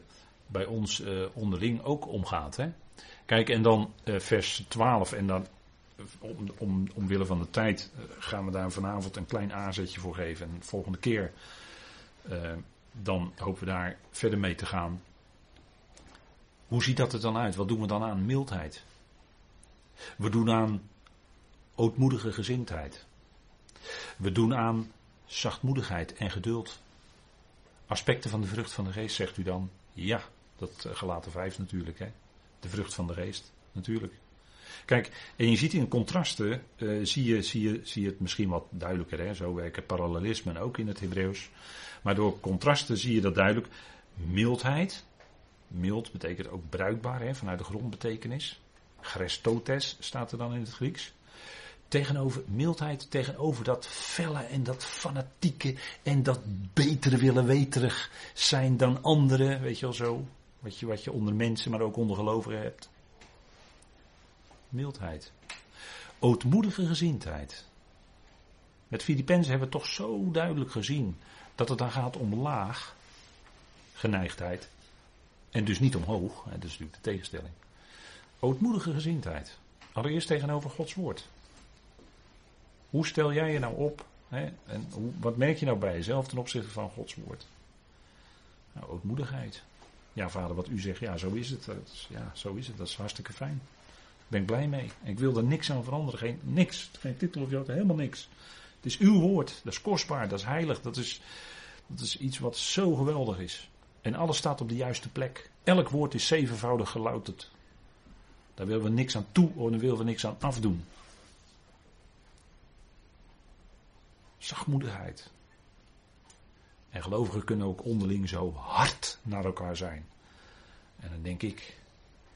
bij ons uh, onderling ook om gaat. Hè? Kijk, en dan uh, vers 12. En dan om, om, omwille van de tijd gaan we daar vanavond een klein aanzetje voor geven. En de volgende keer dan hopen we daar verder mee te gaan. Hoe ziet dat er dan uit? Wat doen we dan aan mildheid? We doen aan ootmoedige gezindheid. We doen aan zachtmoedigheid en geduld. Aspecten van de vrucht van de geest, zegt u dan? Ja, dat uh, gelaten vijf natuurlijk, hè? De vrucht van de geest, natuurlijk. Kijk, en je ziet in contrasten, uh, zie, je, zie, je, zie je het misschien wat duidelijker, hè? Zo werken parallelismen ook in het Hebreeuws. Maar door contrasten zie je dat duidelijk. Mildheid, mild betekent ook bruikbaar, hè? vanuit de grondbetekenis. Grestotes staat er dan in het Grieks. Tegenover mildheid, tegenover dat felle en dat fanatieke en dat betere willen weterig zijn dan anderen, weet je wel zo. Wat je, wat je onder mensen, maar ook onder gelovigen hebt. Mildheid. Ootmoedige gezindheid. Met Filippenzen hebben we toch zo duidelijk gezien dat het dan gaat om laag geneigdheid. En dus niet omhoog, dat is natuurlijk de tegenstelling. Ootmoedige gezindheid. Allereerst tegenover Gods woord. Hoe stel jij je nou op? Hè? En hoe, wat merk je nou bij jezelf ten opzichte van Gods woord? Nou, ootmoedigheid. Ja, vader, wat u zegt, ja, zo is het. Ja, zo is het. Dat is hartstikke fijn. Daar ben ik blij mee. Ik wil er niks aan veranderen. Geen, niks. Geen titel of jota, helemaal niks. Het is uw woord. Dat is kostbaar. Dat is heilig. Dat is, dat is iets wat zo geweldig is. En alles staat op de juiste plek. Elk woord is zevenvoudig gelouterd. Daar willen we niks aan toe, of daar willen we niks aan afdoen. Zachtmoedigheid. En gelovigen kunnen ook onderling zo hard naar elkaar zijn. En dan denk ik,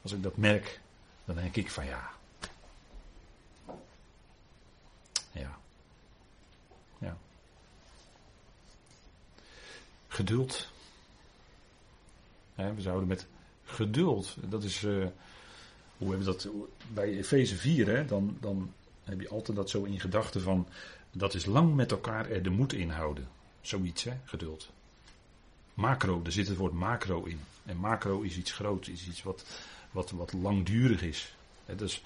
als ik dat merk, dan denk ik van ja. Ja. Ja. Geduld. we zouden met geduld, dat is, uh, hoe hebben we dat bij Efeze 4, hè, dan, dan heb je altijd dat zo in gedachten van, dat is lang met elkaar er de moed inhouden. Zoiets, hè, geduld. Macro, daar zit het woord macro in. En macro is iets groots, is iets wat, wat, wat langdurig is. dus,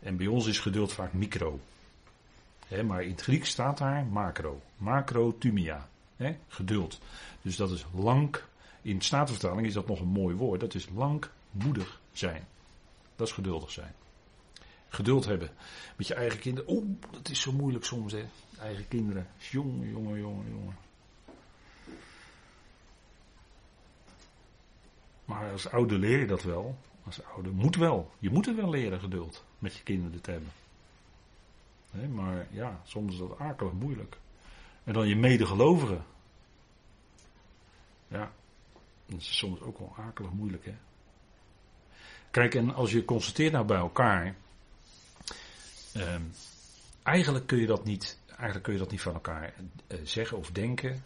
en bij ons is geduld vaak micro. maar in het Grieks staat daar macro. Macrotumia. He, geduld. Dus dat is lang. In Statenvertaling is dat nog een mooi woord. Dat is langmoedig zijn. Dat is geduldig zijn. Geduld hebben met je eigen kinderen. Oeh, dat is zo moeilijk soms, hè. Eigen kinderen. Jongen, jongen, jongen, jongen. Maar als ouder leer je dat wel. Als ouder moet wel. Je moet het wel leren geduld met je kinderen te hebben. Maar ja, soms is dat akelig moeilijk. En dan je medegelovigen. Ja, dat is soms ook wel akelig moeilijk hè. Kijk, en als je constateert nou bij elkaar. Ehm, eigenlijk kun je dat niet, eigenlijk kun je dat niet van elkaar eh, zeggen of denken.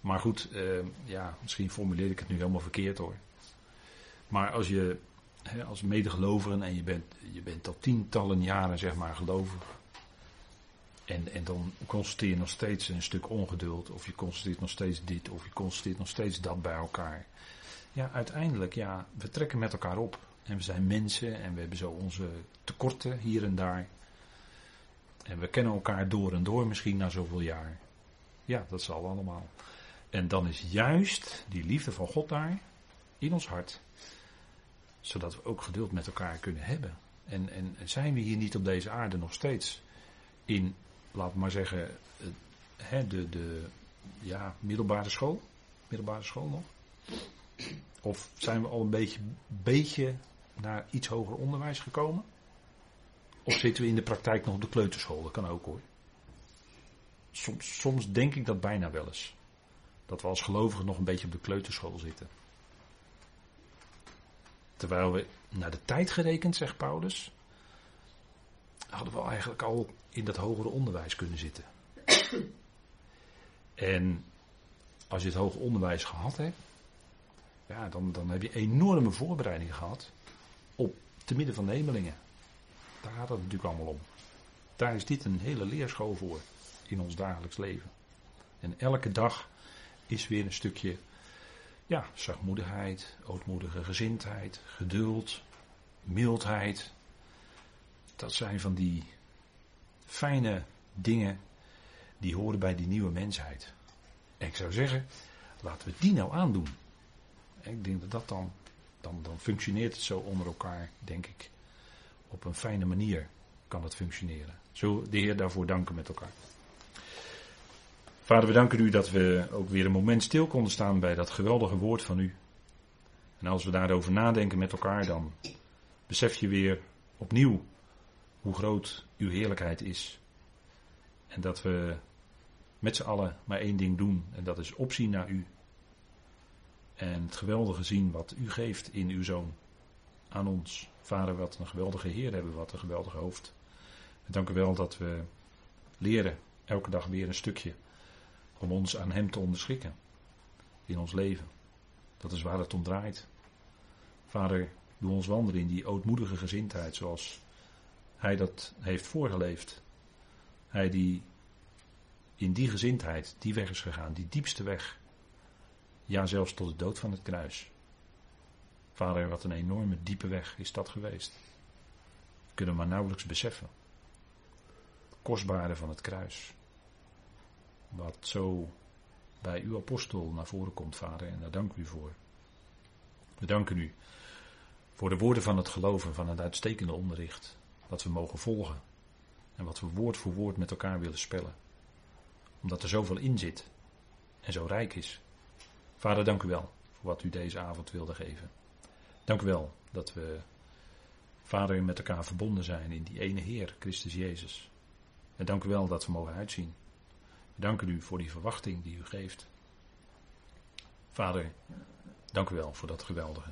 Maar goed, uh, ja, misschien formuleer ik het nu helemaal verkeerd hoor. Maar als je hè, als medegelovigen en je bent, je bent al tientallen jaren zeg maar gelovig. En, en dan constateer je nog steeds een stuk ongeduld. Of je constateert nog steeds dit. Of je constateert nog steeds dat bij elkaar. Ja, uiteindelijk, ja, we trekken met elkaar op. En we zijn mensen en we hebben zo onze tekorten hier en daar. En we kennen elkaar door en door misschien na zoveel jaar. Ja, dat zal allemaal. En dan is juist die liefde van God daar in ons hart. Zodat we ook geduld met elkaar kunnen hebben. En, en zijn we hier niet op deze aarde nog steeds in, laat maar zeggen, de, de ja, middelbare school? Middelbare school nog? Of zijn we al een beetje, beetje naar iets hoger onderwijs gekomen? Of zitten we in de praktijk nog op de kleuterschool? Dat kan ook hoor. Soms, soms denk ik dat bijna wel eens. Dat we als gelovigen nog een beetje op de kleuterschool zitten. Terwijl we naar de tijd gerekend, zegt Paulus, hadden we eigenlijk al in dat hogere onderwijs kunnen zitten. En als je het hoger onderwijs gehad hebt, ja, dan, dan heb je enorme voorbereiding gehad op te midden van de hemelingen. Daar gaat het natuurlijk allemaal om. Daar is dit een hele leerschool voor in ons dagelijks leven. En elke dag is weer een stukje ja, zachtmoedigheid, ootmoedige gezindheid, geduld, mildheid. Dat zijn van die fijne dingen die horen bij die nieuwe mensheid. En ik zou zeggen, laten we die nou aandoen. ik denk dat dat dan, dan, dan functioneert het zo onder elkaar, denk ik. Op een fijne manier kan het functioneren. Zo de Heer daarvoor danken met elkaar. Vader, we danken u dat we ook weer een moment stil konden staan bij dat geweldige woord van u. En als we daarover nadenken met elkaar, dan besef je weer opnieuw hoe groot uw heerlijkheid is. En dat we met z'n allen maar één ding doen, en dat is opzien naar u. En het geweldige zien wat u geeft in uw zoon aan ons. Vader, wat een geweldige Heer hebben, wat een geweldige hoofd. En dank u wel dat we leren elke dag weer een stukje om ons aan Hem te onderschikken in ons leven. Dat is waar het om draait. Vader, doe ons wandelen in die ootmoedige gezindheid zoals Hij dat heeft voorgeleefd. Hij die in die gezindheid die weg is gegaan, die diepste weg. Ja, zelfs tot de dood van het kruis. Vader, wat een enorme diepe weg is dat geweest. kunnen we maar nauwelijks beseffen. kostbare van het kruis. Wat zo bij uw apostel naar voren komt, vader, en daar dank u voor. We danken u voor de woorden van het geloven, van het uitstekende onderricht, dat we mogen volgen en wat we woord voor woord met elkaar willen spellen. Omdat er zoveel in zit en zo rijk is. Vader, dank u wel voor wat u deze avond wilde geven. Dank u wel dat we, Vader, met elkaar verbonden zijn in die ene Heer, Christus Jezus. En dank u wel dat we mogen uitzien. We danken u voor die verwachting die u geeft. Vader, dank u wel voor dat geweldige.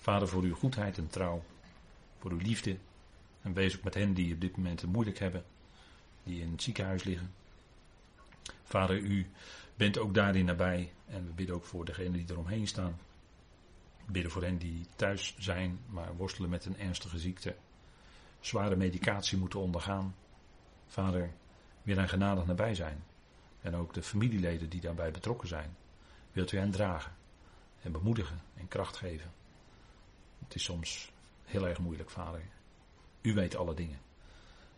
Vader, voor uw goedheid en trouw, voor uw liefde. En wees ook met hen die op dit moment het moeilijk hebben, die in het ziekenhuis liggen. Vader, u bent ook daarin nabij en we bidden ook voor degenen die eromheen staan. We bidden voor hen die thuis zijn, maar worstelen met een ernstige ziekte. Zware medicatie moeten ondergaan. Vader, weer daar genadig nabij zijn. En ook de familieleden die daarbij betrokken zijn. Wilt u hen dragen en bemoedigen en kracht geven. Het is soms heel erg moeilijk, vader. U weet alle dingen.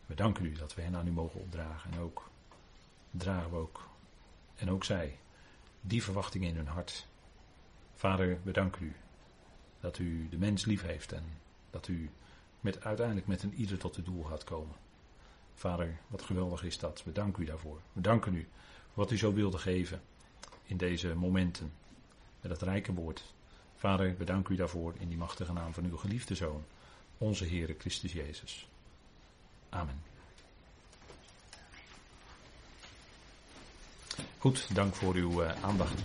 We danken u dat we hen aan u mogen opdragen. En ook dragen we ook, en ook zij, die verwachting in hun hart. Vader, we danken u dat u de mens lief heeft en dat u met, uiteindelijk met een ieder tot het doel gaat komen. Vader, wat geweldig is dat. We u daarvoor. We danken u wat u zo wilde geven in deze momenten. Met het rijke woord. Vader, we danken u daarvoor in die machtige naam van uw geliefde Zoon, onze Heere Christus Jezus. Amen. Goed, dank voor uw uh, aandacht.